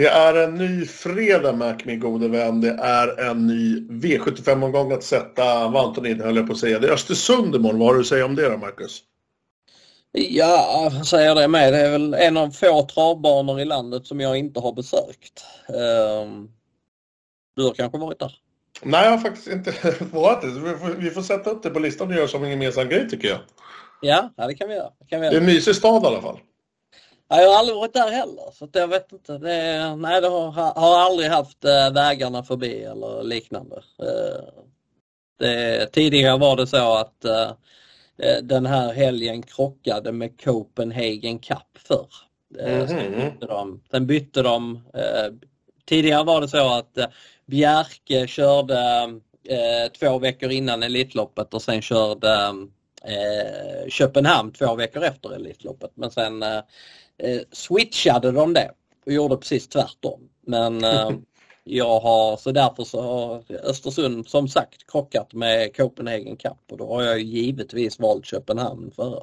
Det är en ny fredag Mac, min gode vän. Det är en ny V75-omgång att sätta vanten in, höll jag på att säga. Det är Östersund imorgon. Vad har du att säga om det då, Marcus? Ja, jag säger det med. Det är väl en av få travbanor i landet som jag inte har besökt. Um, du har kanske varit där? Nej, jag har faktiskt inte varit det. Vi får, vi får sätta upp det på listan och göra som en gemensam grej tycker jag. Ja, ja det kan vi göra. Det, kan vi göra. det är en mysig stad i alla fall. Ja, jag har aldrig varit där heller så jag vet inte. Det, nej, det har, har aldrig haft äh, vägarna förbi eller liknande. Äh, det, tidigare var det så att äh, den här helgen krockade med Copenhagen Cup förr. Mm -hmm. sen, bytte de, sen bytte de. tidigare var det så att Bjerke körde två veckor innan Elitloppet och sen körde Köpenhamn två veckor efter Elitloppet. Men sen eh, switchade de det och gjorde precis tvärtom. Men eh, jag har, så därför så har Östersund som sagt krockat med Copenhagen Cup och då har jag givetvis valt Köpenhamn före.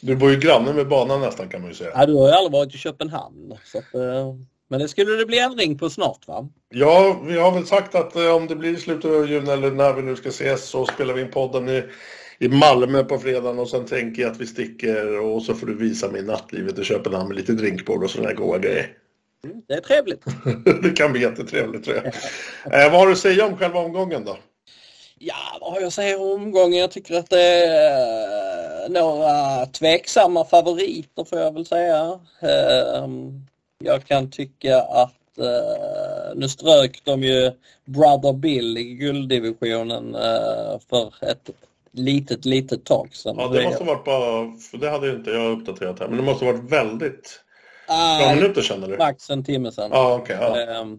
Du bor ju granne med banan nästan kan man ju säga. Ja, du har ju aldrig varit i Köpenhamn. Så att, eh, men det skulle det bli ändring på snart va? Ja, vi har väl sagt att eh, om det blir i slutet av juni eller när vi nu ska ses så spelar vi in podden i i Malmö på fredagen och sen tänker jag att vi sticker och så får du visa mig nattlivet i Köpenhamn med lite drinkbord och sådana goda grejer. Mm, det är trevligt. det kan bli jättetrevligt tror jag. eh, vad har du att säga om själva omgången då? Ja, vad har jag att säga om omgången? Jag tycker att det är några tveksamma favoriter får jag väl säga. Eh, jag kan tycka att eh, nu strök de ju Brother Bill i gulddivisionen eh, för ett litet, litet tag sedan. Ja, det måste ha varit bara, för det hade inte jag uppdaterat här, men det måste ha varit väldigt bra uh, minuter känner du? Max en timme sedan. Ah, okay, ja, uh, uh,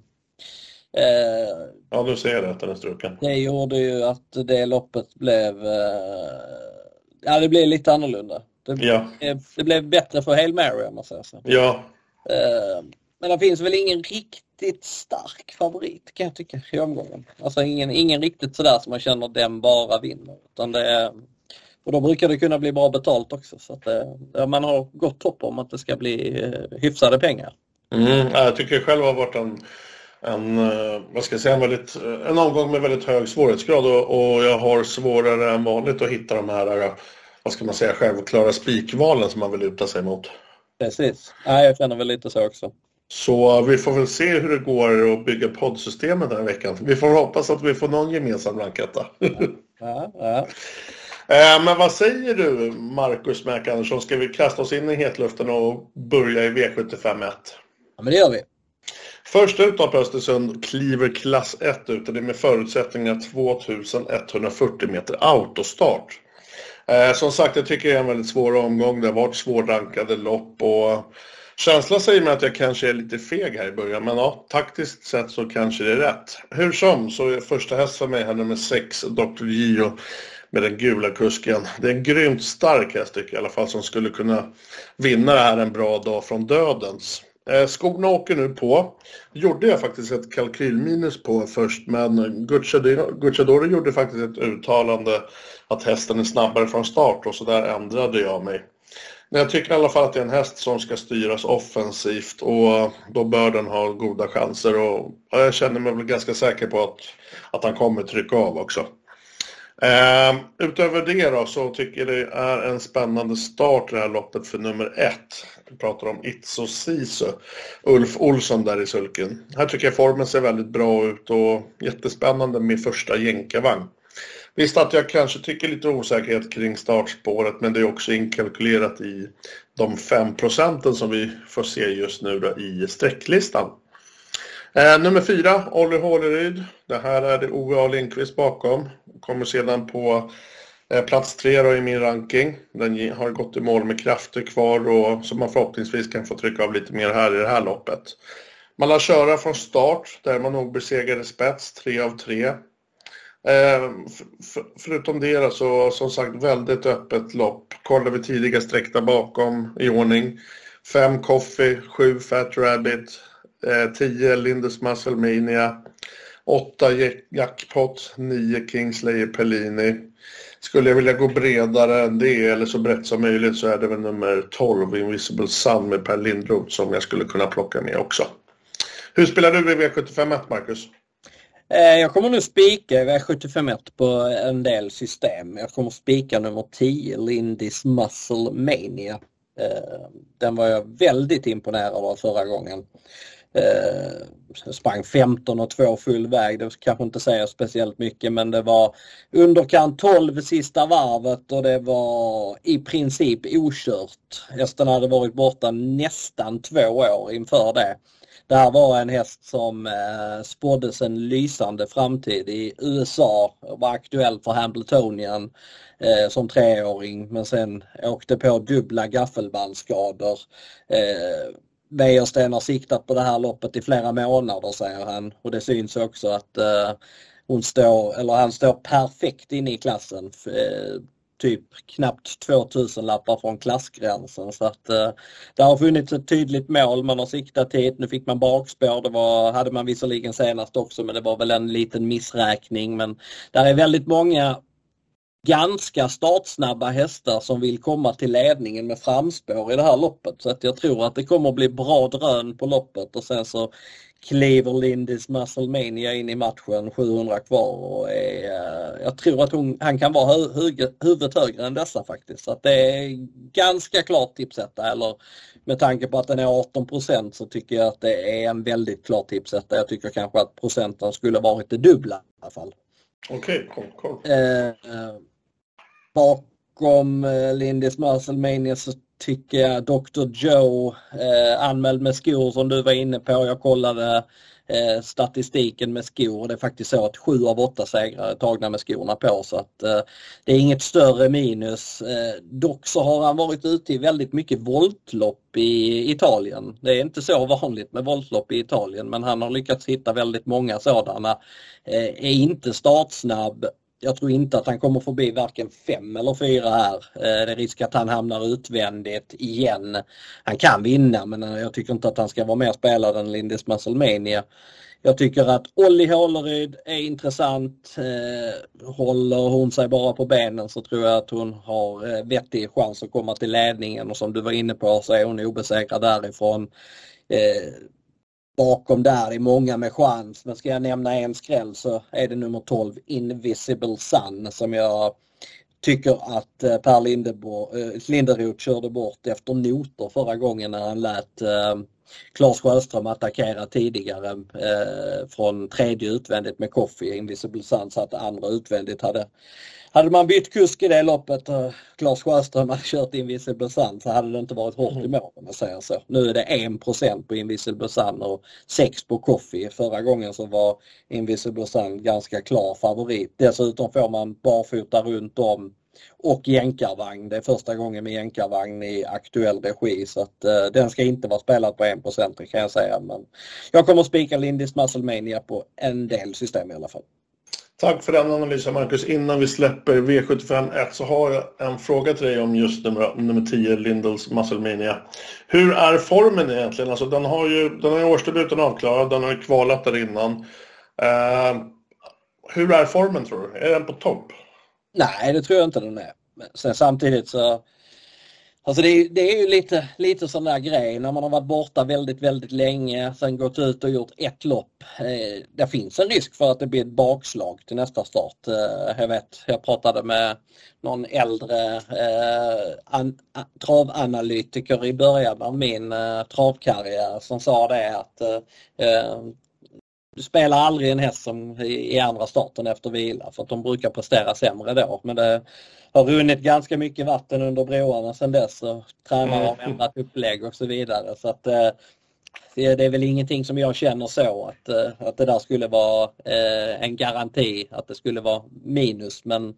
ja, du ser det, att den är struken. Det gjorde ju att det loppet blev, uh, ja det blev lite annorlunda. Det, ja. det, det blev bättre för Hail Mary om man säger så. Ja. Uh, men det finns väl ingen riktigt stark favorit kan jag tycka i omgången. Alltså ingen, ingen riktigt sådär som man känner den bara vinner. Utan det är, och då brukar det kunna bli bra betalt också. Så att det, man har gott hopp om att det ska bli eh, hyfsade pengar. Mm, jag tycker själv har varit en, en, eh, vad ska jag säga, en, väldigt, en omgång med väldigt hög svårighetsgrad och, och jag har svårare än vanligt att hitta de här, vad ska man säga, självklara spikvalen som man vill luta sig mot. Precis, ja, jag känner väl lite så också. Så vi får väl se hur det går att bygga poddsystemet den här veckan. Vi får hoppas att vi får någon gemensam ranketta. Ja, ja. Eh, men vad säger du, Marcus Mac Andersson? Ska vi kasta oss in i hetluften och börja i V751? Ja, men det gör vi. Först ut på Östersund kliver klass 1 ut och det är med förutsättningar 2140 meter autostart. Eh, som sagt, jag tycker det är en väldigt svår omgång. Det har varit svårrankade lopp och Känslan säger mig att jag kanske är lite feg här i början, men ja, taktiskt sett så kanske det är rätt. Hur som så är första häst för mig här nummer 6, Dr. Gio med den gula kusken. Det är en grymt stark häst tycker jag i alla fall som skulle kunna vinna det här en bra dag från dödens. Eh, skorna åker nu på. Gjorde jag faktiskt ett kalkylminus på först men Gucciadoro gjorde faktiskt ett uttalande att hästen är snabbare från start och så där ändrade jag mig. Men jag tycker i alla fall att det är en häst som ska styras offensivt och då bör den ha goda chanser och jag känner mig väl ganska säker på att, att han kommer trycka av också. Eh, utöver det då så tycker jag det är en spännande start i det här loppet för nummer ett. Vi pratar om Itso Sisu, Ulf Olsson där i sulken. Här tycker jag formen ser väldigt bra ut och jättespännande med första jänkarvagn. Visst att jag kanske tycker lite osäkerhet kring startspåret men det är också inkalkylerat i de 5 procenten som vi får se just nu då i sträcklistan. Eh, nummer fyra, Olli Håleryd. Det här är det Ove A. Lindqvist bakom. Kommer sedan på eh, plats tre då i min ranking. Den har gått i mål med krafter kvar och som man förhoppningsvis kan få trycka av lite mer här i det här loppet. Man lär köra från start där man nog besegrade spets, tre av tre. Eh, förutom det då, så som sagt väldigt öppet lopp. Kollar vi tidiga sträckta bakom i ordning. 5 Coffee, 7 Fat Rabbit, 10 eh, Lindus Muscle Mania, 8 Jackpot, 9 Kingslayer Pellini. Skulle jag vilja gå bredare än det eller så brett som möjligt så är det väl nummer 12 Invisible Sun med Per Lindroth som jag skulle kunna plocka med också. Hur spelar du i V75 Marcus? Eh, jag kommer nu spika V751 på en del system. Jag kommer spika nummer 10, Lindis Muscle Mania. Eh, den var jag väldigt imponerad av förra gången. Eh, sprang 15 och 2 full väg. Det kanske inte säger speciellt mycket men det var underkant 12 sista varvet och det var i princip okört. Hästen hade varit borta nästan två år inför det. Det här var en häst som eh, spåddes en lysande framtid i USA och var aktuell för Hambletonian eh, som treåring men sen åkte på dubbla gaffelbandsskador. Eh, Wäjersten har siktat på det här loppet i flera månader säger han och det syns också att eh, hon står, eller han står perfekt inne i klassen. Eh, typ knappt 2000 lappar från klassgränsen så att eh, det har funnits ett tydligt mål man har siktat hit. Nu fick man bakspår, det var, hade man visserligen senast också men det var väl en liten missräkning men där är väldigt många ganska startsnabba hästar som vill komma till ledningen med framspår i det här loppet. Så att jag tror att det kommer att bli bra drön på loppet och sen så kliver Lindis Musclemania in i matchen 700 kvar och är, eh, jag tror att hon, han kan vara hu hu huvudet högre än dessa faktiskt. Så att det är ganska klart tipsetta eller med tanke på att den är 18% så tycker jag att det är en väldigt klar tipsetta. Jag tycker kanske att procenten skulle varit det dubbla i alla fall. Okej, okay, cool, cool. Eh, bakom eh, Lindis Musclemania så tycker jag Dr. Joe eh, anmäld med skor som du var inne på. Jag kollade eh, statistiken med skor. och Det är faktiskt så att sju av åtta segrar är tagna med skorna på så att eh, det är inget större minus. Eh, dock så har han varit ute i väldigt mycket voltlopp i Italien. Det är inte så vanligt med voltlopp i Italien men han har lyckats hitta väldigt många sådana. Eh, är inte startsnabb jag tror inte att han kommer förbi varken fem eller fyra här. Eh, det är risk att han hamnar utvändigt igen. Han kan vinna men eh, jag tycker inte att han ska vara mer spelad än Lindis Musclemania. Jag tycker att Olli Håleryd är intressant. Eh, håller hon sig bara på benen så tror jag att hon har vettig chans att komma till ledningen och som du var inne på så är hon obesegrad därifrån bakom där är många med chans. Men ska jag nämna en skräll så är det nummer 12 Invisible Sun som jag tycker att eh, Per eh, Linderoth körde bort efter noter förra gången när han lät eh, Claes Sjöström attackera tidigare eh, från tredje utvändigt med Coffee. Invisible Sun så att andra utvändigt hade hade man bytt kusk i det loppet och Claes Sjöström hade kört Invisible Sun så hade det inte varit hårt i mm. mål om man säger så. Nu är det 1% på Invisible Sun och 6 på Coffee. Förra gången så var Invisible Sun ganska klar favorit. Dessutom får man barfota runt om och jänkarvagn. Det är första gången med jänkarvagn i aktuell regi så att eh, den ska inte vara spelad på 1% kan jag säga. Men jag kommer att spika Lindis Musclemania på en del system i alla fall. Tack för den analysen Marcus. Innan vi släpper V75 1 så har jag en fråga till dig om just nummer, nummer 10, Lindels Musclemania. Hur är formen egentligen? Alltså, den har ju den har årsdebuten avklarad, den har ju kvalat där innan. Eh, hur är formen tror du? Är den på topp? Nej, det tror jag inte den är. Men sen samtidigt så Alltså det är, det är ju lite, lite sån där grej när man har varit borta väldigt, väldigt länge, sen gått ut och gjort ett lopp. Eh, det finns en risk för att det blir ett bakslag till nästa start. Eh, jag vet, jag pratade med någon äldre eh, an, travanalytiker i början av min eh, travkarriär som sa det att eh, eh du spelar aldrig en häst som i andra starten efter vila för att de brukar prestera sämre då. Men det har runnit ganska mycket vatten under broarna sedan dess och tränare har mm. ändrat upplägg och så vidare. Så att, eh, det är väl ingenting som jag känner så att, eh, att det där skulle vara eh, en garanti att det skulle vara minus men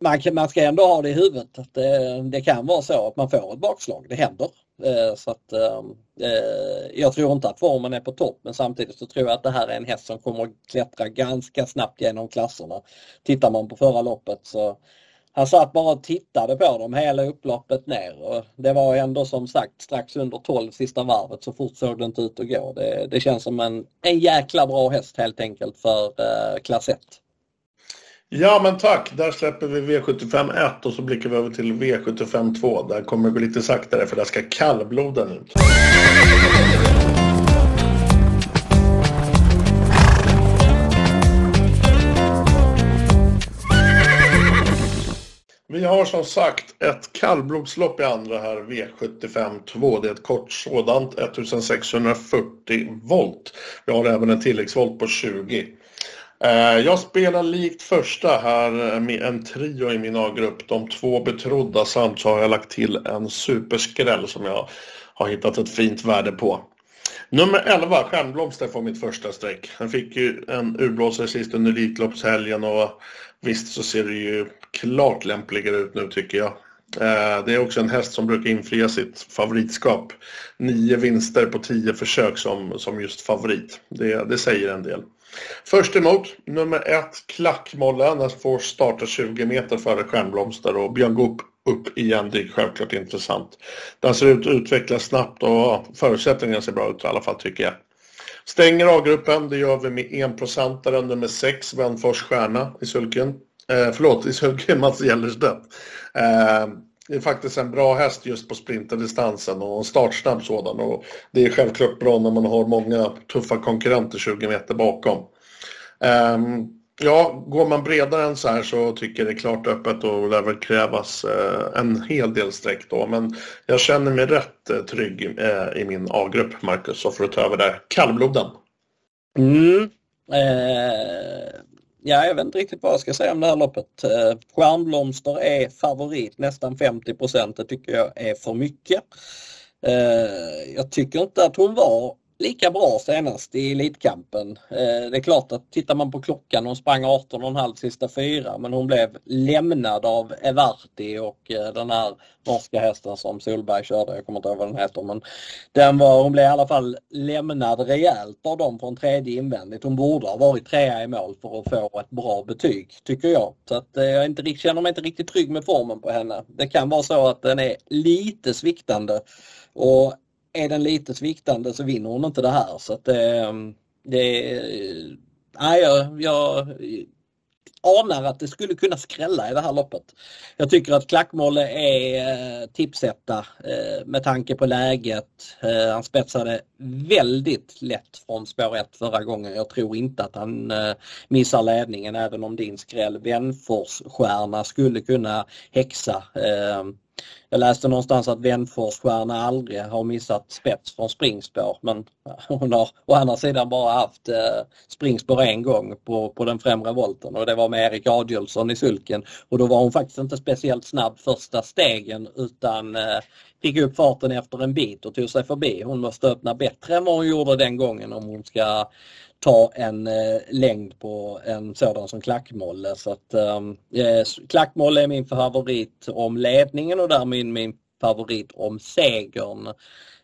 man, man ska ändå ha det i huvudet att det, det kan vara så att man får ett bakslag. Det händer. Eh, så att, ehm, eh, jag tror inte att formen är på topp men samtidigt så tror jag att det här är en häst som kommer att klättra ganska snabbt genom klasserna. Tittar man på förra loppet så han satt bara och tittade på dem hela upploppet ner och det var ändå som sagt strax under 12 sista varvet så fort såg det inte ut att gå. Det, det känns som en, en jäkla bra häst helt enkelt för eh, klass 1. Ja men tack, där släpper vi V75 1 och så blickar vi över till V75 2. Där kommer det gå lite saktare för där ska kallbloden ut. Vi har som sagt ett kallblodslopp i andra här, V75 2. Det är ett kort sådant, 1640 volt. Vi har även en tilläggsvolt på 20. Eh, jag spelar likt första här eh, med en trio i min A-grupp. De två betrodda samt så har jag lagt till en superskräll som jag har hittat ett fint värde på. Nummer 11, Stjärnblomster, får mitt första streck. Han fick ju en urblåsare sist under Elitloppshelgen och visst så ser det ju klart lämpligare ut nu tycker jag. Eh, det är också en häst som brukar infria sitt favoritskap. Nio vinster på tio försök som, som just favorit. Det, det säger en del. Först emot, nummer ett, Klackmolle. Den får starta 20 meter före Stjärnblomster och Björn Goop upp igen. Det är självklart intressant. Den ser ut att utvecklas snabbt och förutsättningarna ser bra ut i alla fall tycker jag. Stänger A-gruppen, det gör vi med enprocentaren nummer 6, Vänfors Stjärna i sulken. Eh, förlåt, i sulken Mats Gellerstedt. Eh, det är faktiskt en bra häst just på sprinterdistansen och en startsnabb sådan. Och det är självklart bra när man har många tuffa konkurrenter 20 meter bakom. Um, ja, går man bredare än så här så tycker jag det är klart öppet och det väl krävas uh, en hel del streck då. Men jag känner mig rätt uh, trygg uh, i min A-grupp, Marcus. Så för att ta över där. Kallbloden. Mm. Eh, Ja, jag vet inte riktigt vad jag ska säga om det här loppet. Eh, Stjärnblomster är favorit, nästan 50 procent. Det tycker jag är för mycket. Eh, jag tycker inte att hon var lika bra senast i Elitkampen. Eh, det är klart att tittar man på klockan, hon sprang 18,5 sista fyra men hon blev lämnad av Everti och eh, den här norska hästen som Solberg körde, jag kommer inte ihåg vad den heter men den var, hon blev i alla fall lämnad rejält av dem från tredje invändigt. Hon borde ha varit trea i mål för att få ett bra betyg tycker jag. Så att eh, jag inte, känner mig inte riktigt trygg med formen på henne. Det kan vara så att den är lite sviktande och är den lite sviktande så vinner hon inte det här. Så att ehm, det, det nej, jag, jag anar att det skulle kunna skrälla i det här loppet. Jag tycker att Klackmåle är eh, tipsetta eh, med tanke på läget. Eh, han spetsade väldigt lätt från spår 1 förra gången. Jag tror inte att han missar ledningen även om din skräll Wenfors stjärna skulle kunna häxa ehm, jag läste någonstans att Wenfors stjärna aldrig har missat spets från springspår men hon har å andra sidan bara haft eh, springspår en gång på, på den främre volten och det var med Erik Adielsson i sulken och då var hon faktiskt inte speciellt snabb första stegen utan eh, fick upp farten efter en bit och tog sig förbi. Hon måste öppna bättre än vad hon gjorde den gången om hon ska ta en eh, längd på en sådan som klackmolle. Så att, ehm, eh, klackmolle är min favorit om ledningen och därmed min favorit om segern.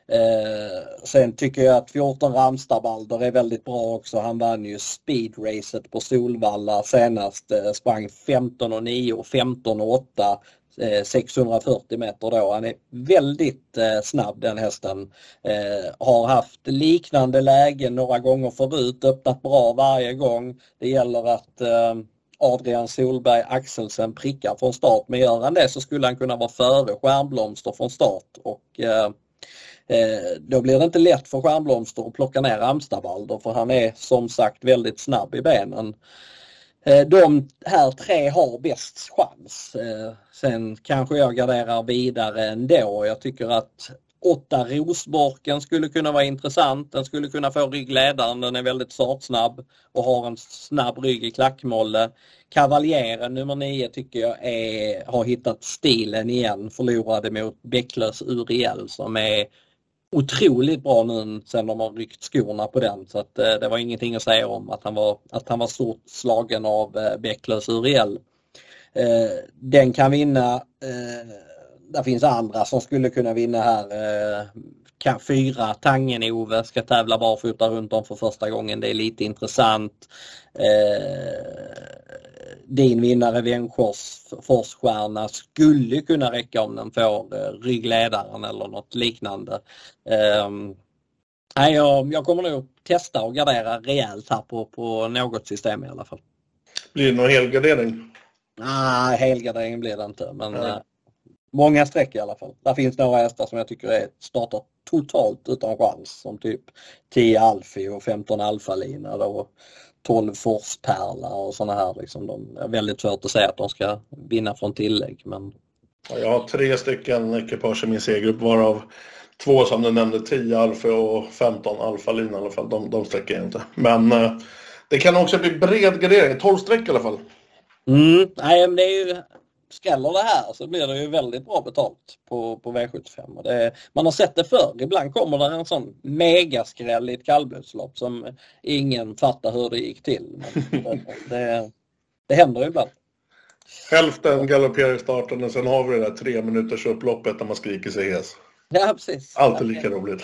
Eh, sen tycker jag att 14 Ramstabalder är väldigt bra också. Han vann ju speedracet på Solvalla senast. Eh, sprang 15 och 9 och 15 och 8 Eh, 640 meter då. Han är väldigt eh, snabb den hästen. Eh, har haft liknande lägen några gånger förut, öppnat bra varje gång. Det gäller att eh, Adrian Solberg Axelsen prickar från start men gör han det så skulle han kunna vara före Stjärnblomster från start och eh, då blir det inte lätt för Stjärnblomster att plocka ner Amstabalder för han är som sagt väldigt snabb i benen. Eh, de här tre har bäst chans. Eh, sen kanske jag garderar vidare ändå. Jag tycker att åtta Rosborken skulle kunna vara intressant. Den skulle kunna få ryggledaren. Den är väldigt startsnabb och har en snabb rygg i klackmålle. Kavaljeren nummer nio tycker jag är, har hittat stilen igen. Förlorade mot Bäcklös Uriel som är otroligt bra nu sen de har ryckt skorna på den så att eh, det var ingenting att säga om att han var, att han var stort slagen av eh, Bäcklös Uriel. Eh, den kan vinna. Eh, det finns andra som skulle kunna vinna här. Kan, fyra, Tangen-Ove ska tävla barfota runt om för första gången. Det är lite intressant. Eh, din vinnare Venfors Forsstjärna skulle kunna räcka om den får eh, ryggledaren eller något liknande. Um, nej, jag, jag kommer nog testa och gardera rejält här på, på något system i alla fall. Blir det någon helgardering? Nej, helgardering blir det inte. Men mm. många streck i alla fall. Där finns några hästar som jag tycker är startar totalt utan chans. Som typ 10 Alfi och 15 Alfalina. Då. 12 Forspärla och sådana här. Liksom, de är väldigt svårt att säga att de ska vinna från tillägg. Men... Jag har tre stycken ekipage i min C-grupp varav två som du nämnde, 10 Alfa och 15 Alfalina i alla fall. De, de sträcker jag inte. Men eh, det kan också bli bred gradering, 12 streck i alla fall. Mm, nej, men det är ju skräller det här så blir det ju väldigt bra betalt på, på V75. Och det, man har sett det förr. Ibland kommer det en sån megaskräll i ett kallblodslopp som ingen fattar hur det gick till. Det, det, det händer ibland. Hälften galopperar i starten och sen har vi det där tre minuters upploppet när man skriker sig hes. Ja, precis. Alltid lika roligt.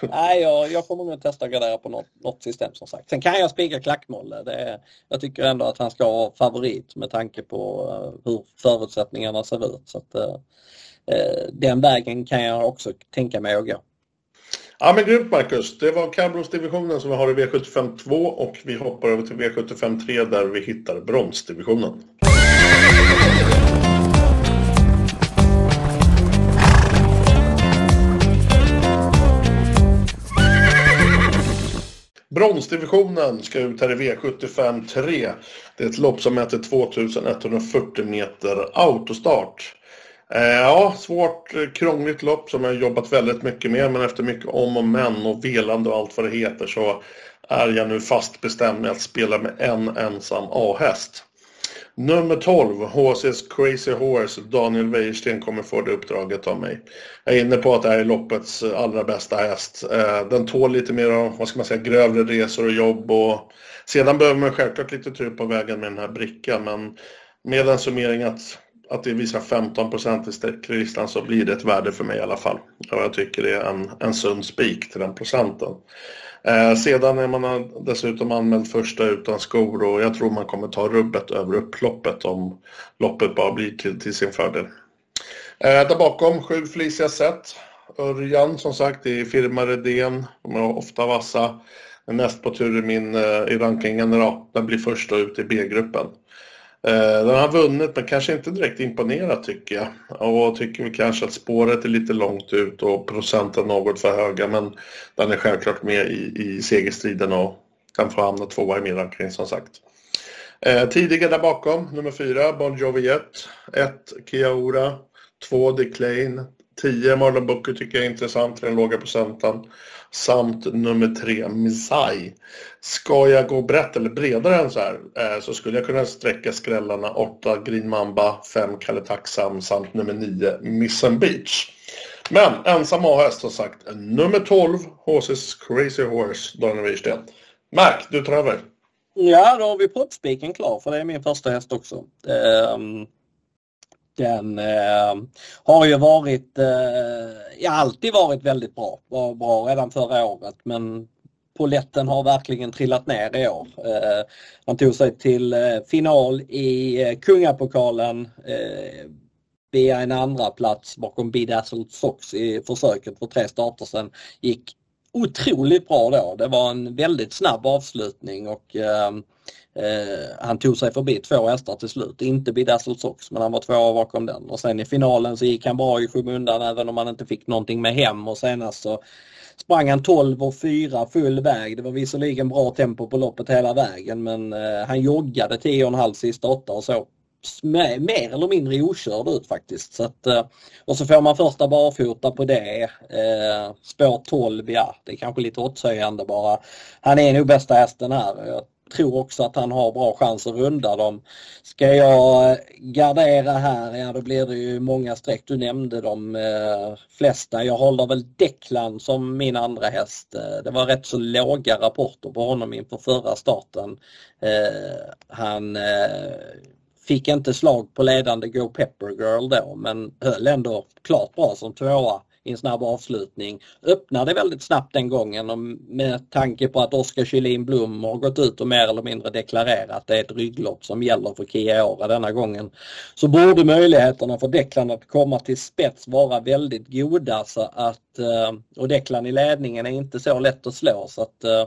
Nej, jag, jag kommer nog testa att gradera på något, något system som sagt. Sen kan jag spika klackmål. Det jag tycker ändå att han ska vara favorit med tanke på eh, hur förutsättningarna ser ut. Så att, eh, eh, den vägen kan jag också tänka mig att gå. Ja men grymt Marcus. Det var kallblodsdivisionen som vi har i V75 2 och vi hoppar över till V75 3 där vi hittar bronsdivisionen. Bronsdivisionen ska ut här i V75 3. Det är ett lopp som mäter 2140 meter autostart. Eh, ja, svårt, eh, krångligt lopp som jag jobbat väldigt mycket med men efter mycket om och men och velande och allt vad det heter så är jag nu fast bestämd med att spela med en ensam A-häst. Nummer 12, HC's Crazy Horse, Daniel Wäjersten kommer få det uppdraget av mig. Jag är inne på att det här är loppets eh, allra bästa häst. Eh, den tål lite mer av, vad ska man säga, grövre resor och jobb och sedan behöver man självklart lite tur på vägen med den här brickan men med en summering att, att det visar 15% i sträcklistan så blir det ett värde för mig i alla fall. Och jag tycker det är en, en sund spik till den procenten. Eh, sedan är man dessutom anmäld första utan skor och jag tror man kommer ta rubbet över upploppet om loppet bara blir till, till sin fördel. Eh, där bakom sju flisiga set. Örjan som sagt i firma Redén. De är ofta vassa. Näst på tur i min eh, i rankingen, idag, den blir första ut i B-gruppen. Eh, den har vunnit men kanske inte direkt imponerat tycker jag. Och tycker vi kanske att spåret är lite långt ut och procenten något för höga men den är självklart med i, i segerstriden och kan få hamna tvåa i min ranking som sagt. Eh, tidigare där bakom, nummer fyra, Bon Joviet 1, Kiaura, 2 Declane, 10 Marlon Booker tycker jag är intressant till den låga procenten samt nummer tre Misai. Ska jag gå brett eller bredare än så här eh, så skulle jag kunna sträcka skrällarna 8 Green Mamba, 5 Kalle Tacksam samt nummer 9 Missen Beach. Men ensam A-häst som sagt, nummer 12 HC's Crazy Horse, Daniel Wirsten. Mark, du tar över. Ja, då har vi proppspiken klar för det är min första häst också. Um, den eh, har ju varit, eh, ja, alltid varit väldigt bra. Var bra redan förra året men poletten har verkligen trillat ner i år. Han man tog sig till eh, final i eh, Kungapokalen via en andra plats bakom Bedazzled Sox i försöket för tre starter sedan. Gick otroligt bra då. Det var en väldigt snabb avslutning och Eh, han tog sig förbi två hästar till slut, inte Bedazzled Sox men han var tvåa bakom den och sen i finalen så gick han bra i skymundan även om han inte fick någonting med hem och senast så sprang han 12 och 4 full väg. Det var visserligen bra tempo på loppet hela vägen men eh, han joggade 10,5 sista 8 och så mer eller mindre okörd ut faktiskt. Så att, eh, och så får man första barfota på det. Spår 12, ja det är kanske lite åtshöjande bara. Han är nog bästa hästen här. Tror också att han har bra chans att runda dem. Ska jag eh, gardera här, ja då blir det ju många streck. Du nämnde de eh, flesta. Jag håller väl Declan som min andra häst. Eh, det var rätt så låga rapporter på honom inför förra starten. Eh, han eh, fick inte slag på ledande Go Pepper Girl då men höll ändå klart bra som tvåa i en snabb avslutning. Öppnade väldigt snabbt den gången och med tanke på att Oskar Kylin Blom har gått ut och mer eller mindre deklarerat att det är ett rygglopp som gäller för Kia denna gången så borde möjligheterna för Declan att komma till spets vara väldigt goda så att eh, och Declan i ledningen är inte så lätt att slå så att eh,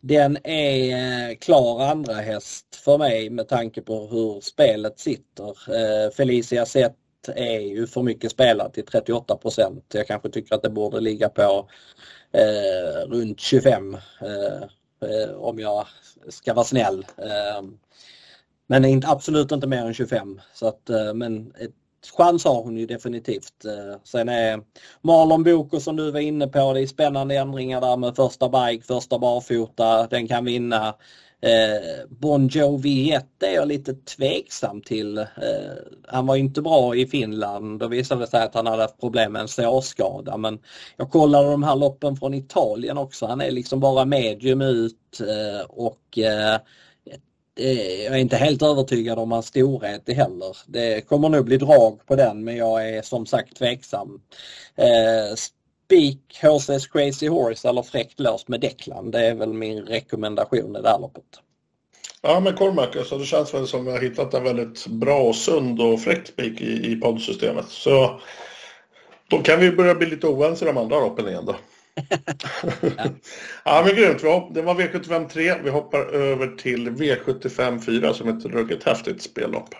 den är eh, klar andra häst för mig med tanke på hur spelet sitter. Felicia Zet är ju för mycket spelat till 38 procent. Jag kanske tycker att det borde ligga på eh, runt 25 eh, eh, om jag ska vara snäll. Eh, men inte, absolut inte mer än 25. Så att, eh, men ett chans har hon ju definitivt. Eh, sen är Marlon Boko som du var inne på, det är spännande ändringar där med första bike, första barfota, den kan vinna. Eh, bon Jovi 1 är jag lite tveksam till. Eh, han var inte bra i Finland. Då visade det sig att han hade haft problem med en sårskada. Men jag kollade de här loppen från Italien också. Han är liksom bara medium ut eh, och eh, eh, jag är inte helt övertygad om hans storhet heller. Det kommer nog bli drag på den men jag är som sagt tveksam. Eh, Spik HC's Crazy Horse eller fräckt låst med Declan. Det är väl min rekommendation i det här loppet. Ja men Cormac, alltså det känns väl som vi har hittat en väldigt bra, sund och fräck spik i, i poddsystemet. Så då kan vi börja bli lite oense i de andra loppen igen då ja. ja men grymt. Det var V75 3. Vi hoppar över till V75 4 som är ett ruggigt häftigt spellopp.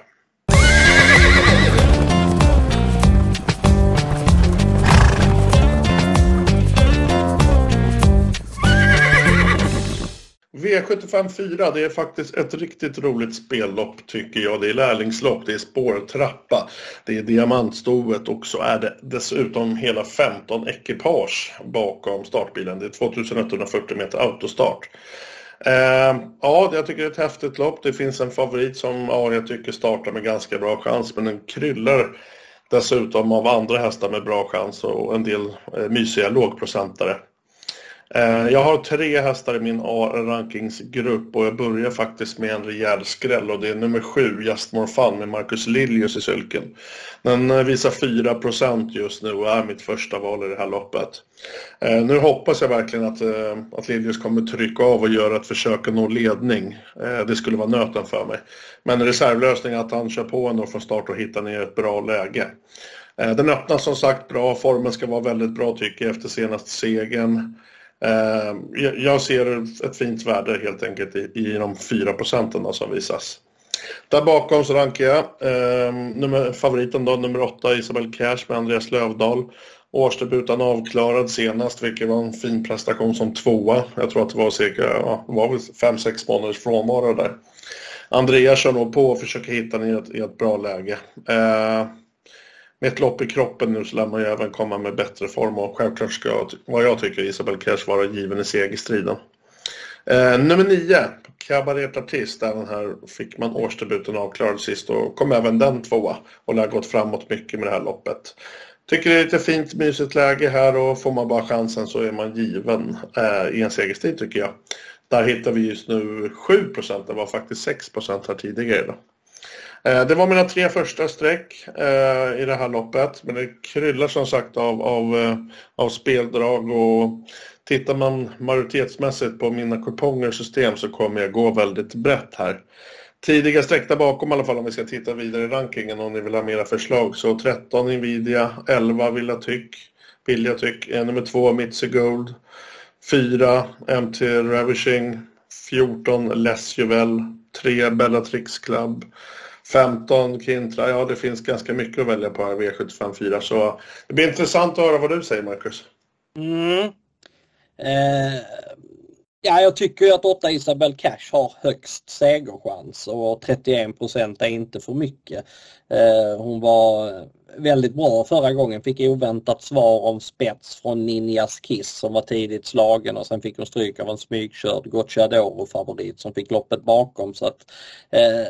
V75 4, det är faktiskt ett riktigt roligt spellopp tycker jag. Det är lärlingslopp, det är spårtrappa, det är diamantstoet och så är det dessutom hela 15 ekipage bakom startbilen. Det är 2140 meter autostart. Eh, ja, jag tycker det är ett häftigt lopp. Det finns en favorit som ja, jag tycker startar med ganska bra chans, men den kryllar dessutom av andra hästar med bra chans och en del eh, mysiga lågprocentare. Eh, jag har tre hästar i min A-rankingsgrupp och jag börjar faktiskt med en rejäl skräll och det är nummer sju, Just More Fun med Marcus Liljus i sulken. Den eh, visar 4% just nu och är mitt första val i det här loppet. Eh, nu hoppas jag verkligen att, att Liljus kommer trycka av och göra ett försök att nå ledning. Det skulle vara nöten för mig. Men reservlösning att han kör på ändå från start och hittar ner ett bra läge. Den öppnar som sagt bra, formen ska vara väldigt bra tycker jag efter senaste segern. Eh, jag ser ett fint värde helt enkelt i, de 4 procenten som visas. Där bakom så rankar jag eh, nummer, favoriten då, nummer 8, Isabel Cash med Andreas Lövdahl. Årsdebuten avklarad senast, vilket var en fin prestation som tvåa. Jag tror att det var cirka, ja, var 5-6 månaders frånvaro där. Andreas kör nog på och försöker hitta den i ett, i ett bra läge. Eh, med ett lopp i kroppen nu så lär man ju även komma med bättre form och självklart ska, vad jag tycker, Isabel Cash vara given i segerstriden. Eh, nummer 9, Cabaret Artist, även här fick man årsdebuten avklarad sist och kom även den tvåa och lär gått framåt mycket med det här loppet. Tycker det är lite fint, mysigt läge här och får man bara chansen så är man given eh, i en segerstrid tycker jag. Där hittar vi just nu 7% det var faktiskt 6% här tidigare. Då. Eh, det var mina tre första streck eh, i det här loppet. Men det kryllar som sagt av, av, eh, av speldrag och tittar man majoritetsmässigt på mina kuponger system så kommer jag gå väldigt brett här. Tidiga streck där bakom i alla fall om vi ska titta vidare i rankingen om ni vill ha mera förslag. Så 13 Nvidia, 11 Villa Tyck, Vilja Tyck, nummer 2 Mitsi Gold, 4 MT Ravishing, 14 Les Juvel, 3 Bellatrix Club, 15 Kintra, ja det finns ganska mycket att välja på här V754 så det blir intressant att höra vad du säger Marcus. Mm. Eh, ja, jag tycker ju att 8 Isabel Cash har högst segerchans och 31 procent är inte för mycket. Eh, hon var eh, väldigt bra förra gången. Fick oväntat svar om spets från Ninjas Kiss som var tidigt slagen och sen fick hon stryk av en smygkörd Gocciadoro-favorit som fick loppet bakom. Så att, eh,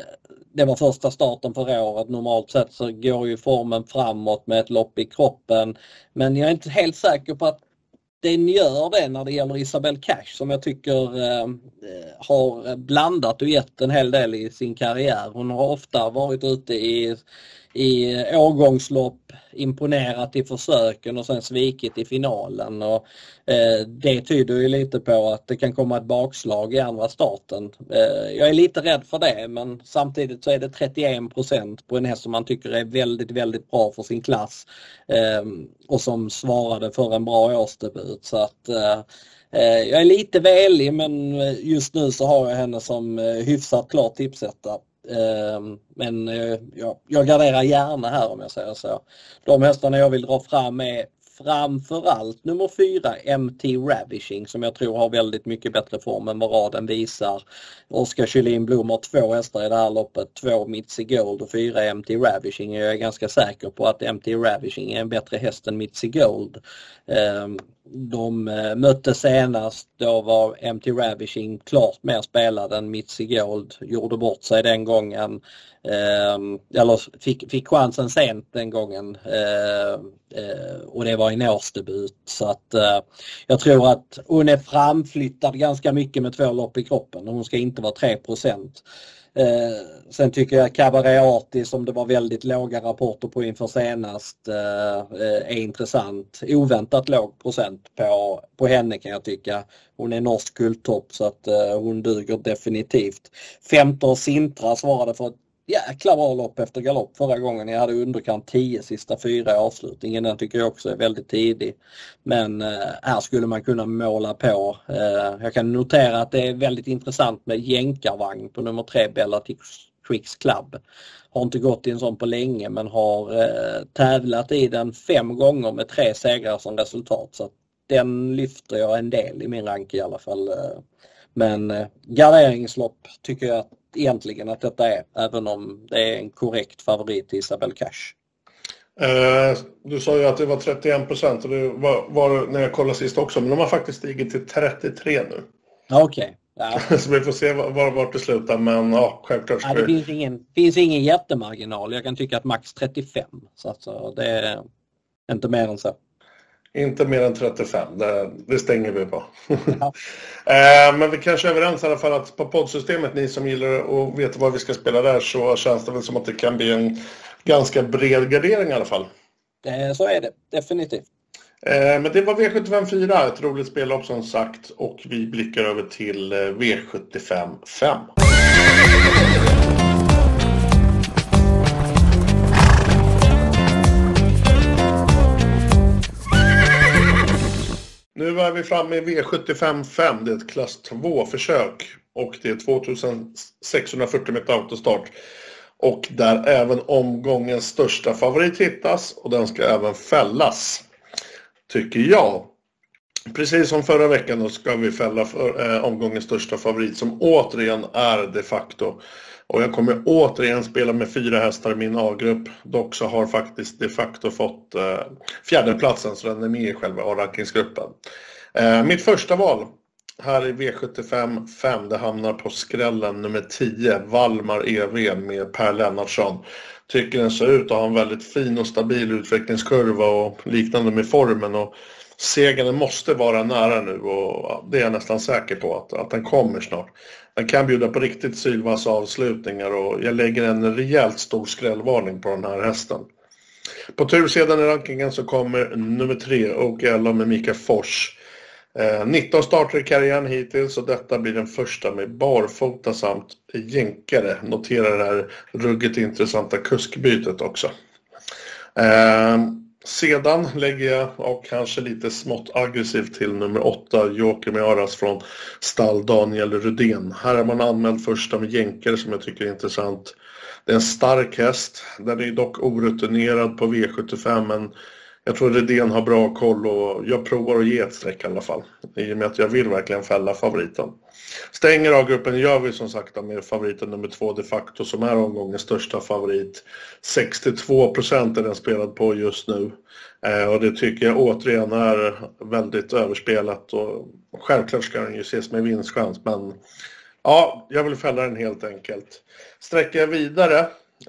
det var första starten för året. Normalt sett så går ju formen framåt med ett lopp i kroppen. Men jag är inte helt säker på att den gör det när det gäller Isabelle Cash som jag tycker eh, eh, har blandat och gett en hel del i sin karriär. Hon har ofta varit ute i i årgångslopp imponerat i försöken och sen svikit i finalen. Och, eh, det tyder ju lite på att det kan komma ett bakslag i andra starten. Eh, jag är lite rädd för det men samtidigt så är det 31% på en häst som man tycker är väldigt, väldigt bra för sin klass eh, och som svarade för en bra årsdebut. Så att, eh, eh jag är lite välig men just nu så har jag henne som eh, hyfsat klar tipsetta. Ehm, men eh, jag, jag garderar gärna här om jag säger så. De hästarna jag vill dra fram är framförallt nummer fyra MT Ravishing som jag tror har väldigt mycket bättre form än vad raden visar. Oskar Kylin Blom har två hästar i det här loppet, två Mitzi Gold och fyra MT Ravishing. Jag är ganska säker på att MT Ravishing är en bättre häst än Mitzi Gold. Ehm, de eh, mötte senast, då var MT Ravishing klart mer spelad än Mitzi Gold, gjorde bort sig den gången. Ehm, eller fick, fick chansen sent den gången ehm, eh, och det var en årsdebut. Så att eh, jag tror att hon är framflyttad ganska mycket med två lopp i kroppen och hon ska inte vara 3 Eh, sen tycker jag Cabaret Arti som det var väldigt låga rapporter på inför senast eh, eh, är intressant. Oväntat låg procent på, på henne kan jag tycka. Hon är norsk guldtopp så att eh, hon duger definitivt. Femte Sintra svarade för ett jäkla bra lopp efter galopp förra gången. Jag hade underkant 10 sista fyra i avslutningen. Den tycker jag också är väldigt tidig. Men eh, här skulle man kunna måla på. Eh, jag kan notera att det är väldigt intressant med jänkarvagn på nummer tre Bella Quicks Club. Har inte gått i en sån på länge men har eh, tävlat i den fem gånger med tre segrar som resultat. Så den lyfter jag en del i min rank i alla fall. Eh. Men eh, garderingslopp tycker jag egentligen att detta är, även om det är en korrekt favorit till Isabel Cash. Eh, du sa ju att det var 31 procent och det var, var, när jag kollade sist också, men de har faktiskt stigit till 33 nu. Okej. Okay. Ja. så vi får se var, vart det slutar, men ja, självklart. Ja, det finns ingen, finns ingen jättemarginal. Jag kan tycka att max 35. Så alltså, det är inte mer än så. Inte mer än 35, det, det stänger vi på. Ja. eh, men vi kanske är överens i alla fall att på poddsystemet, ni som gillar och vet vad vi ska spela där, så känns det väl som att det kan bli en ganska bred gardering i alla fall. Eh, så är det, definitivt. Eh, men det var V75 4, ett roligt spellopp som sagt, och vi blickar över till eh, V75 5. Nu är vi framme i V75 5. Det är ett klass 2-försök och det är 2640 meter autostart. Och där även omgångens största favorit hittas och den ska även fällas. Tycker jag. Precis som förra veckan då ska vi fälla för, eh, omgångens största favorit som återigen är de facto och jag kommer återigen spela med fyra hästar i min A-grupp. Dock så har faktiskt de facto fått eh, fjärdeplatsen så den är med i själva A-rankingsgruppen. Eh, mitt första val här i V75 5 det hamnar på skrällen nummer 10, Valmar EV med Per Lennartsson. Tycker den ser ut att ha en väldigt fin och stabil utvecklingskurva och liknande med formen. Och segern måste vara nära nu och det är jag nästan säker på att, att den kommer snart. Den kan bjuda på riktigt sylvassa avslutningar och jag lägger en rejält stor skrällvarning på den här hästen. På tursidan i rankingen så kommer nummer tre OKL med Mikael Fors. Eh, 19 starter i karriären hittills och detta blir den första med barfota samt jänkare. Notera det här ruggigt intressanta kuskbytet också. Eh, sedan lägger jag, och kanske lite smått aggressivt till nummer åtta, Joker Miaras från stall Daniel Rudén. Här är man anmäld första med jänkare som jag tycker är intressant. Det är en stark häst. Den är dock orutinerad på V75 men jag tror Redén har bra koll och jag provar att ge ett streck i alla fall. I och med att jag vill verkligen fälla favoriten. Stänger av gruppen gör vi som sagt med favoriten nummer två de facto som är omgångens största favorit. 62 procent är den spelad på just nu. Eh, och det tycker jag återigen är väldigt överspelat och självklart ska den ju ses med vinstchans men ja, jag vill fälla den helt enkelt. Sträcker jag vidare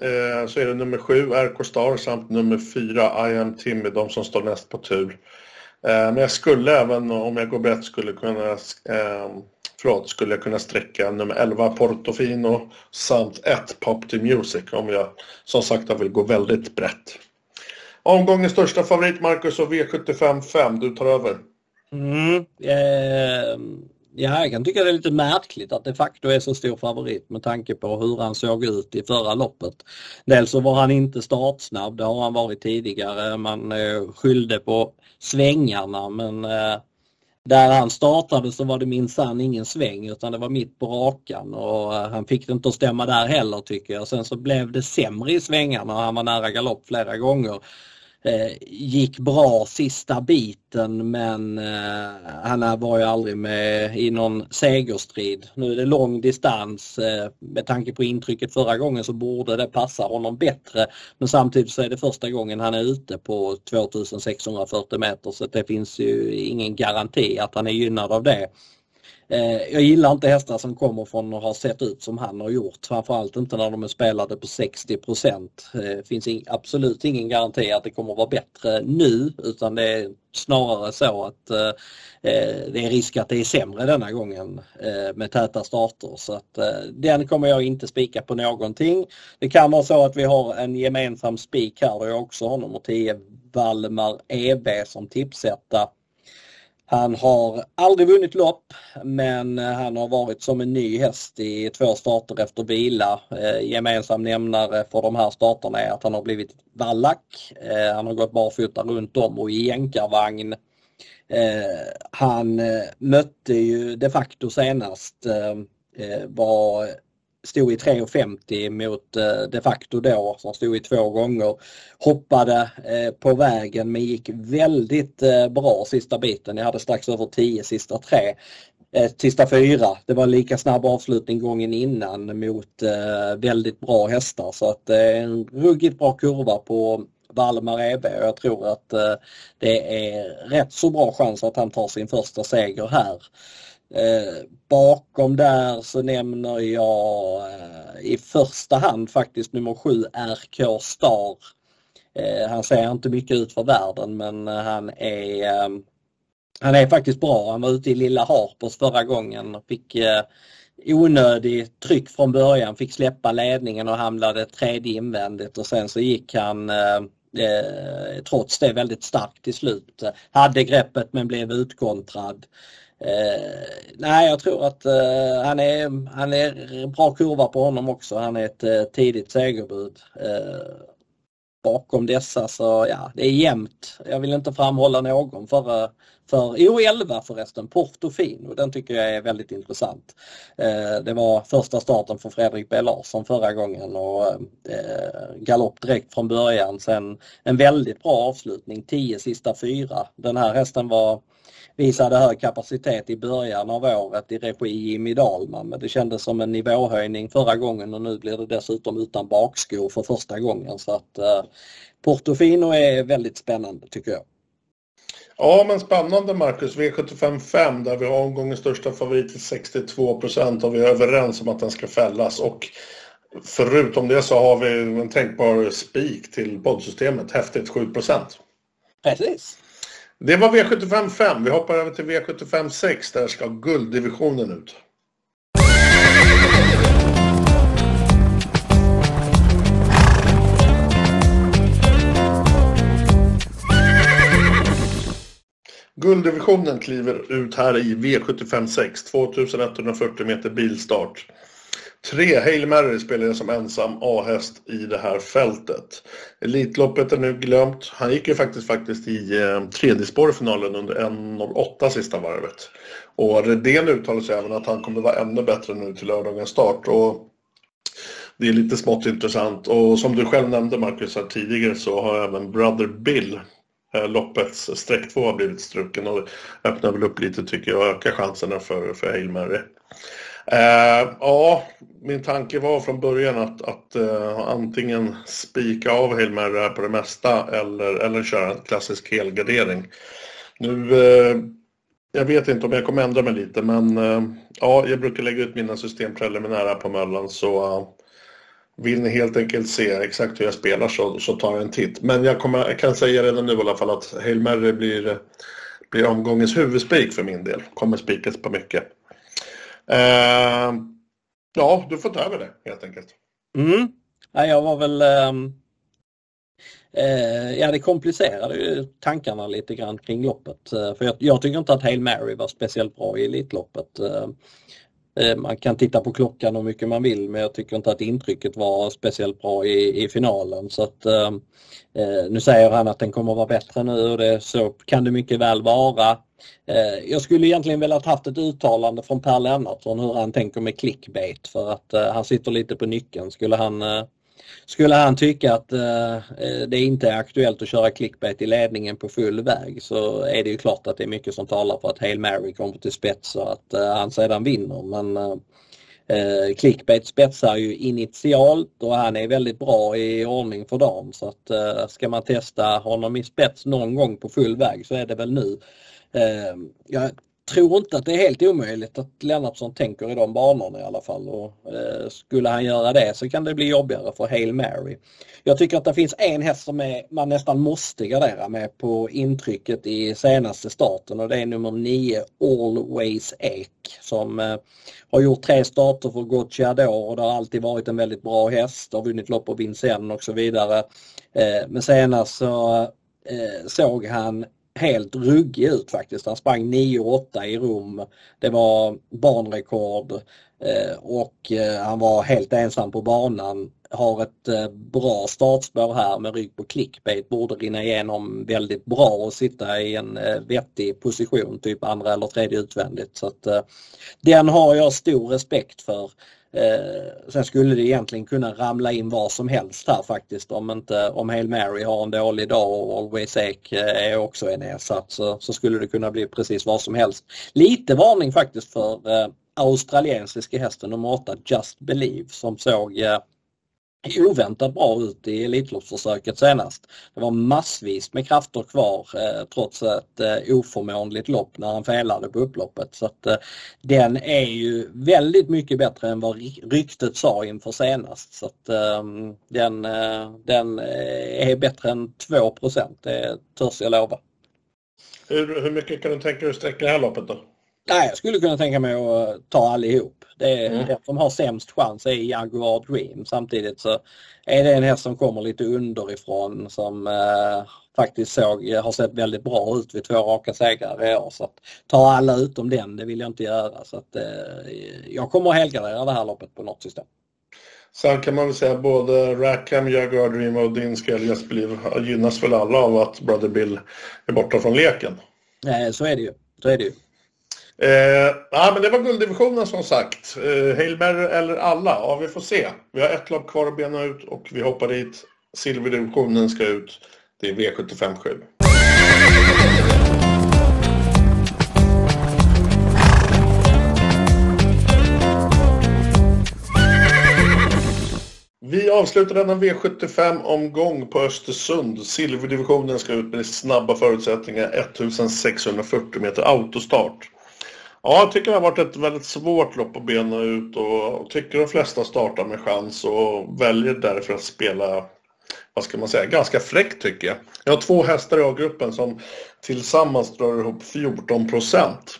eh, så är det nummer sju, RK Star, samt nummer fyra, I am Timmy, de som står näst på tur. Eh, men jag skulle även, om jag går brett, skulle kunna eh, förlåt, skulle jag kunna sträcka nummer 11 Portofino samt 1 Pop to Music om jag som sagt vill gå väldigt brett. Omgångens största favorit Marcus och V75 5, du tar över. Mm, eh, ja, jag kan tycka det är lite märkligt att de facto är så stor favorit med tanke på hur han såg ut i förra loppet. Dels så var han inte startsnabb, det har han varit tidigare. Man eh, skyllde på svängarna men eh, där han startade så var det minsann ingen sväng utan det var mitt på rakan och eh, han fick det inte att stämma där heller tycker jag. Sen så blev det sämre i svängarna och han var nära galopp flera gånger. Eh, gick bra sista biten men eh, han var ju aldrig med i någon segerstrid. Nu är det lång distans. Eh, med tanke på intrycket förra gången så borde det passa honom bättre. Men samtidigt så är det första gången han är ute på 2640 meter så det finns ju ingen garanti att han är gynnad av det. Eh, jag gillar inte hästar som kommer från och har sett ut som han har gjort. Framförallt inte när de är spelade på 60 procent. Det finns absolut ingen garanti att det kommer att vara bättre nu utan det är snarare så att eh, det är risk att det är sämre denna gången med täta starter. Så att den kommer jag inte spika på någonting. Det kan vara så att vi har en gemensam spik här där jag också har nummer 10 Valmar EB som tipsetta. Han har aldrig vunnit lopp men eh, han har varit som en ny häst i två starter efter vila. Eh, gemensam nämnare för de här starterna är att han har blivit vallack. Eh, han har gått barfota runt om och i jänkarvagn. Eh, han eh, mötte ju de facto senast eh, var stod i 3,50 mot eh, de facto då som stod i två gånger. Hoppade eh, på vägen men gick väldigt eh, bra sista biten. Jag hade strax över 10 sista tre. Sista fyra, det var lika snabb avslutning gången innan mot väldigt bra hästar så att det är en ruggigt bra kurva på Valmar EB och jag tror att det är rätt så bra chans att han tar sin första seger här. Eh, bakom där så nämner jag eh, i första hand faktiskt nummer 7 RK Star. Eh, han ser inte mycket ut för världen men han är eh, han är faktiskt bra. Han var ute i Lilla Harpers förra gången och fick eh, onödig tryck från början, fick släppa ledningen och hamnade tredje invändigt och sen så gick han eh, trots det väldigt starkt till slut. Hade greppet men blev utkontrad. Eh, nej, jag tror att eh, han, är, han är bra kurva på honom också. Han är ett eh, tidigt segerbud. Eh, bakom dessa så ja, det är jämnt. Jag vill inte framhålla någon för, eh, för jo 11 förresten, Portofino. Den tycker jag är väldigt intressant. Eh, det var första starten för Fredrik B Larsson förra gången och eh, galopp direkt från början. Sen en väldigt bra avslutning, 10 sista fyra. Den här hästen var visade hög kapacitet i början av året i regi Jimmy Dahlman men det kändes som en nivåhöjning förra gången och nu blir det dessutom utan bakskor för första gången så att eh, Portofino är väldigt spännande tycker jag. Ja men spännande Marcus, V75 5 där vi har omgångens största favorit till 62 procent och vi är överens om att den ska fällas och förutom det så har vi en tänkbar spik till poddsystemet, häftigt 7 procent. Precis. Det var V75 5. Vi hoppar över till V75 6. Där ska gulddivisionen ut. Gulddivisionen kliver ut här i V75 6. 2140 meter bilstart. Tre Hail Mary spelar som ensam A-häst i det här fältet. Elitloppet är nu glömt. Han gick ju faktiskt, faktiskt i eh, tredje finalen under 1.08 sista varvet. Och Redén uttalar sig även att han kommer vara ännu bättre nu till lördagens start. Och det är lite smått intressant. Och som du själv nämnde Marcus här tidigare så har även Brother Bill eh, loppets streck 2 har blivit struken och det öppnar väl upp lite tycker jag och ökar chanserna för, för Hail Mary. Eh, ja, min tanke var från början att, att eh, antingen spika av Hail Mary på det mesta eller, eller köra en klassisk helgardering. Nu, eh, jag vet inte om jag kommer ändra mig lite men eh, ja, jag brukar lägga ut mina system preliminära på Möllan så eh, vill ni helt enkelt se exakt hur jag spelar så, så tar jag en titt. Men jag, kommer, jag kan säga redan nu i alla fall att Hail Mary blir, blir omgångens huvudspik för min del. Kommer spikas på mycket. Eh, ja, du får ta över det helt enkelt. Mm. Ja, jag var väl ehm, eh, Ja, det komplicerade ju tankarna lite grann kring loppet. Eh, för jag, jag, tycker inte att Hail Mary var speciellt bra i Elitloppet. Eh, eh, man kan titta på klockan hur mycket man vill men jag tycker inte att intrycket var speciellt bra i, i finalen. Så att, ehm, eh nu säger han att den kommer att vara bättre nu och det, så kan det mycket väl vara. Eh, jag skulle egentligen velat haft ett uttalande från Per Lennartsson hur han tänker med clickbait för att eh, han sitter lite på nyckeln. Skulle han eh, skulle han tycka att det inte är aktuellt att köra clickbait i ledningen på full väg så är det ju klart att det är mycket som talar för att Hail Mary kommer till spets och att han sedan vinner. Men eh, clickbait spetsar ju initialt och han är väldigt bra i ordning för dagen så att eh, ska man testa honom i spets någon gång på full väg så är det väl nu. Eh, jag tror inte att det är helt omöjligt att Lennartsson tänker i de banorna i alla fall. Och, eh, skulle han göra det så kan det bli jobbigare för Hail Mary. Jag tycker att det finns en häst som är, man nästan måste gardera med på intrycket i senaste starten och det är nummer 9 Always Ek som eh, har gjort tre starter för Gocciador och det har alltid varit en väldigt bra häst, har vunnit lopp på Vincennes och så vidare. Eh, men senast så eh, såg han helt ruggig ut faktiskt. Han sprang 9,8 i Rom. Det var banrekord eh, och eh, han var helt ensam på banan. Har ett eh, bra startspår här med rygg på clickbait. Borde rinna igenom väldigt bra och sitta i en vettig position, typ andra eller tredje utvändigt. Så att, den har jag stor respekt för. Eh, sen skulle det egentligen kunna ramla in vad som helst här faktiskt om inte om Hail Mary har en dålig dag och Always Ake eh, är också en ersatt så, så skulle det kunna bli precis vad som helst. Lite varning faktiskt för eh, australiensiska hästen nummer 8 Just Believe som såg eh, oväntat bra ut i Elitloppsförsöket senast. Det var massvis med krafter kvar eh, trots ett eh, oförmånligt lopp när han felade på upploppet. Så att, eh, den är ju väldigt mycket bättre än vad ryktet sa inför senast. Så att, ehm, eh, den, eh, den är bättre än 2 det törs jag lova. Hur, hur mycket kan du tänka dig att sträcka det här loppet då? Nej, jag skulle kunna tänka mig att ta allihop. Det är mm. Den som har sämst chans är Jaguar Dream. Samtidigt så är det en häst som kommer lite underifrån som eh, faktiskt såg, har sett väldigt bra ut vid två raka segrar i år. Så att ta alla utom den, det vill jag inte göra. Så att, eh, jag kommer att helgardera det här loppet på något system. Sen kan man väl säga att både Rackham, Jaguar Dream och din Skeljas gynnas väl alla av att Brother Bill är borta från leken. Nej, så är det ju. Så är det ju. Eh, ah, men det var gulddivisionen som sagt. Eh, Hail Mary eller alla? Ja, vi får se. Vi har ett lag kvar att bena ut och vi hoppar dit. Silverdivisionen ska ut. Det är V75 7. Vi avslutar denna V75-omgång på Östersund. Silverdivisionen ska ut med snabba förutsättningar. 1640 meter autostart. Ja, jag tycker det har varit ett väldigt svårt lopp att bena ut och tycker de flesta startar med chans och väljer därför att spela, vad ska man säga, ganska fräckt tycker jag. Jag har två hästar i A-gruppen som tillsammans drar ihop 14 procent.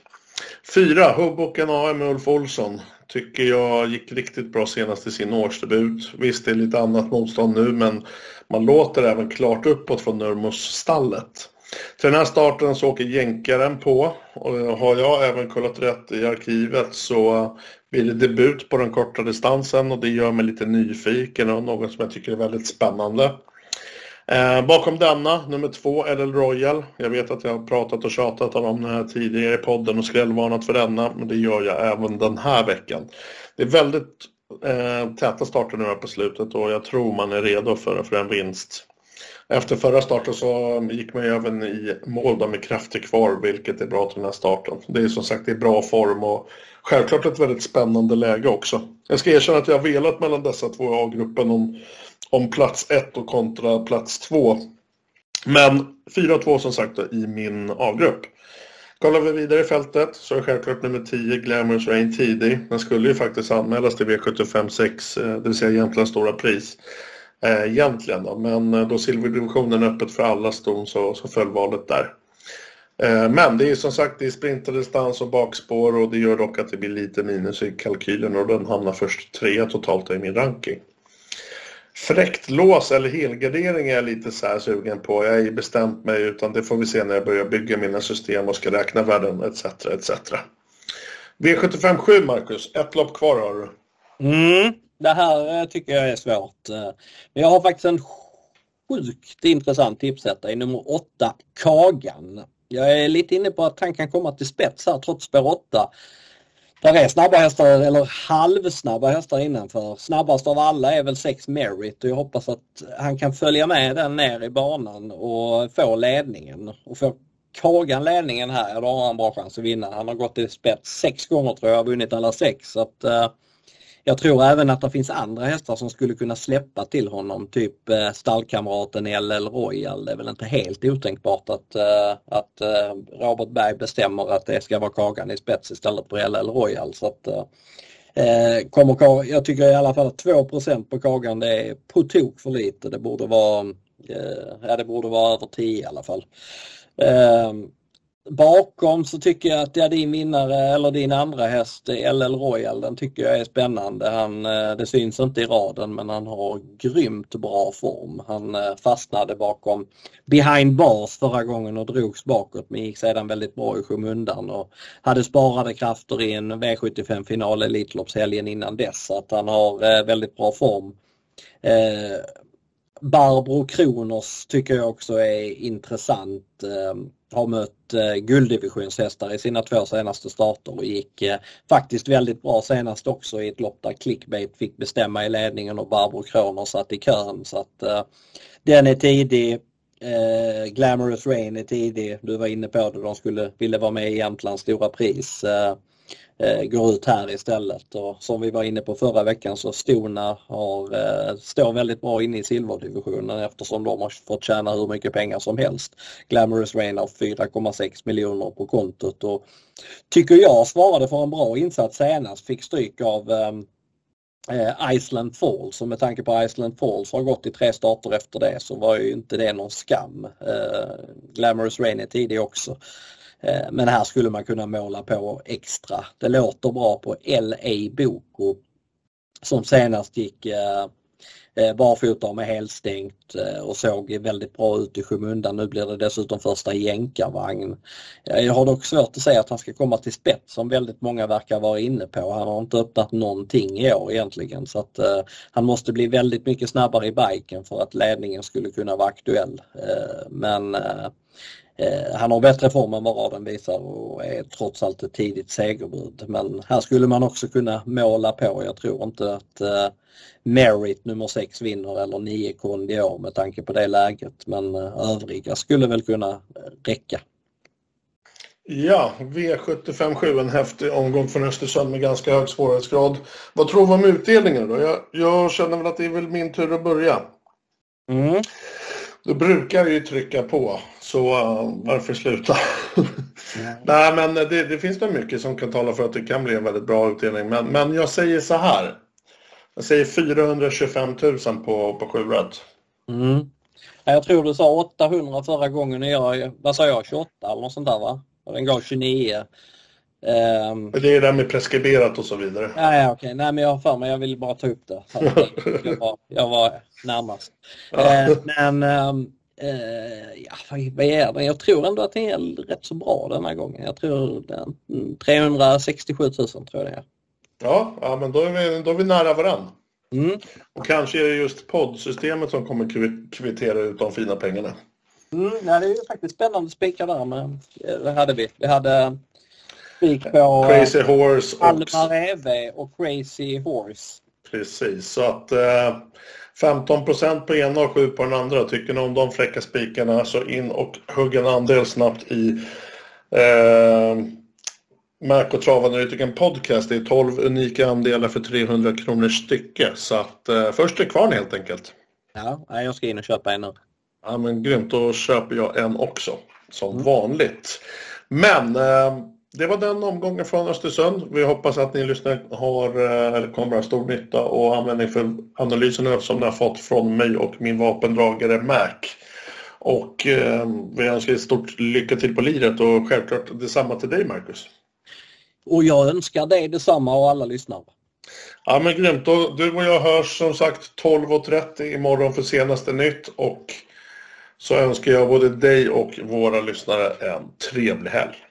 Fyra, Hubboken AM med Ulf Olsson. Tycker jag gick riktigt bra senast i sin årsdebut. Visst, det är lite annat motstånd nu, men man låter även klart uppåt från Nurmos-stallet. Till den här starten så åker jänkaren på och har jag även kollat rätt i arkivet så blir det debut på den korta distansen och det gör mig lite nyfiken och något som jag tycker är väldigt spännande. Eh, bakom denna, nummer två, LL Royal. Jag vet att jag har pratat och tjatat om den här tidigare i podden och skrällvarnat för denna, men det gör jag även den här veckan. Det är väldigt eh, täta starter nu här på slutet och jag tror man är redo för, för en vinst. Efter förra starten så gick man ju även i mål då med krafter kvar, vilket är bra till den här starten. Det är som sagt i bra form och självklart ett väldigt spännande läge också. Jag ska erkänna att jag har velat mellan dessa två A-gruppen om, om plats 1 och kontra plats 2. Men 4-2 som sagt då, i min A-grupp. Kollar vi vidare i fältet så är självklart nummer 10 Glamorous Rain tidig. Den skulle ju faktiskt anmälas till V75 6, eh, det vill säga Jämtlands stora pris Eh, egentligen. Då. Men eh, då silverdivisionen är öppet för alla ston så, så föll valet där. Eh, men det är som sagt det är sprinterdistans och bakspår och det gör dock att det blir lite minus i kalkylen och den hamnar först trea totalt i min ranking. Fräckt lås eller helgardering är jag lite så här sugen på. Jag har bestämt mig utan det får vi se när jag börjar bygga mina system och ska räkna värden etc. etc. V757 Marcus, ett lopp kvar har du. Mm, det här eh, tycker jag är svårt. Eh, men jag har faktiskt en sjukt intressant tipsetta i nummer 8, Kagan. Jag är lite inne på att han kan komma till spets här trots spår 8. Där är snabba hästar, eller halvsnabba hästar innanför. Snabbast av alla är väl 6 Merit och jag hoppas att han kan följa med den ner i banan och få ledningen. Och får Kagan ledningen här, då har han bra chans att vinna. Han har gått i spets sex gånger tror jag och vunnit alla sex. Så att, eh, jag tror även att det finns andra hästar som skulle kunna släppa till honom, typ eh, stallkamraten LL Royal. Det är väl inte helt otänkbart att, eh, att eh, Robert Berg bestämmer att det ska vara Kagan i spets istället för LL Royal. Så att, kommer, jag tycker i alla fall att 2 på Kagan det är på tok för lite. Det borde vara, ja, det borde vara över 10 i alla fall. Bakom så tycker jag att ja, din vinnare eller din andra häst LL Royal den tycker jag är spännande. Han, eh, det syns inte i raden men han har grymt bra form. Han eh, fastnade bakom behind bars förra gången och drogs bakåt men gick sedan väldigt bra i skymundan och hade sparade krafter i en V75 final Elitloppshelgen innan dess. Så att han har eh, väldigt bra form. Barbro Kronos tycker jag också är intressant ehm, har mött eh, gulddivisionshästar i sina två senaste starter och gick eh, faktiskt väldigt bra senast också i ett lopp där Clickbait fick bestämma i ledningen och Barbro Kronos satt i kön. Så att, eh, den är tidig. Eh, Glamorous Rain är tidig. Du var inne på det, de skulle ville vara med i Jämtlands stora pris. Eh, Eh, går ut här istället. Och som vi var inne på förra veckan så Stona har, eh, står väldigt bra inne i silverdivisionen eftersom de har fått tjäna hur mycket pengar som helst. Glamorous Rain har 4,6 miljoner på kontot och tycker jag svarade för en bra insats senast. Fick stryk av eh, Iceland Falls och med tanke på Iceland Falls har gått i tre starter efter det så var ju inte det någon skam. Glamorous Rain är tidig också. Eh, men här skulle man kunna måla på extra. Det låter bra på LA Boko som senast gick eh, Eh, barfota med helstängt eh, och såg väldigt bra ut i skymundan. Nu blir det dessutom första jänkarvagn. Jag har dock svårt att säga att han ska komma till spets som väldigt många verkar vara inne på. Han har inte öppnat någonting i år egentligen så att eh, han måste bli väldigt mycket snabbare i biken för att ledningen skulle kunna vara aktuell. Men Eh, han har bättre form än vad raden visar och är trots allt ett tidigt segerbud. Men här skulle man också kunna måla på. Jag tror inte att Merit nummer 6 vinner eller 9 Kond i år med tanke på det läget. Men eh, övriga skulle väl kunna eh, räcka. Ja, V75 en häftig omgång från Östersund med ganska hög svårighetsgrad. Vad tror du om utdelningen då? Jag, jag känner väl att det är väl min tur att börja. Mm. Då brukar ju trycka på, så uh, varför sluta? Nej, men det, det, finns nog mycket som kan tala för att det kan bli en väldigt bra utdelning. Men, men jag säger så här. Jag säger 425 000 på, på 7 rätt. Mm. Jag tror du sa 800 förra gången och jag, vad sa jag, 28 eller något sånt där va? Den gav 29. Um, det är det med preskriberat och så vidare. Ja okej. Nej, men jag har för mig, jag vill bara ta upp det. Jag var, jag var närmast. Ja. Uh, men um, uh, ja, vad är den? Jag tror ändå att den är rätt så bra den här gången. Jag tror den, 367 000 tror jag det är. Ja, ja men då är vi, då är vi nära varann. Mm. Och kanske är det just poddsystemet som kommer kvittera ut de fina pengarna. Mm, ja, det är ju faktiskt spännande spikar där. Men det hade vi. Vi hade Spik på Crazy Horse och Almar EV och Crazy Horse. Precis, så att eh, 15% på ena och 7 på den andra. Tycker ni om de fräcka spikarna så in och hugg en andel snabbt i eh, Mac och Travanalytiken Podcast. Det är 12 unika andelar för 300 kronor stycke. Så att eh, först är kvarn helt enkelt. Ja, jag ska in och köpa en nu. Ja men grymt, då köper jag en också. Som mm. vanligt. Men eh, det var den omgången från Östersund. Vi hoppas att ni lyssnare har, eh, eller kommer ha stor nytta och användning för analyserna som ni har fått från mig och min vapendragare Mac. Och eh, vi önskar stort lycka till på liret och självklart detsamma till dig Marcus. Och jag önskar dig detsamma och alla lyssnare. Ja men grymt. Du och jag hörs som sagt 12.30 imorgon för senaste nytt och så önskar jag både dig och våra lyssnare en trevlig helg.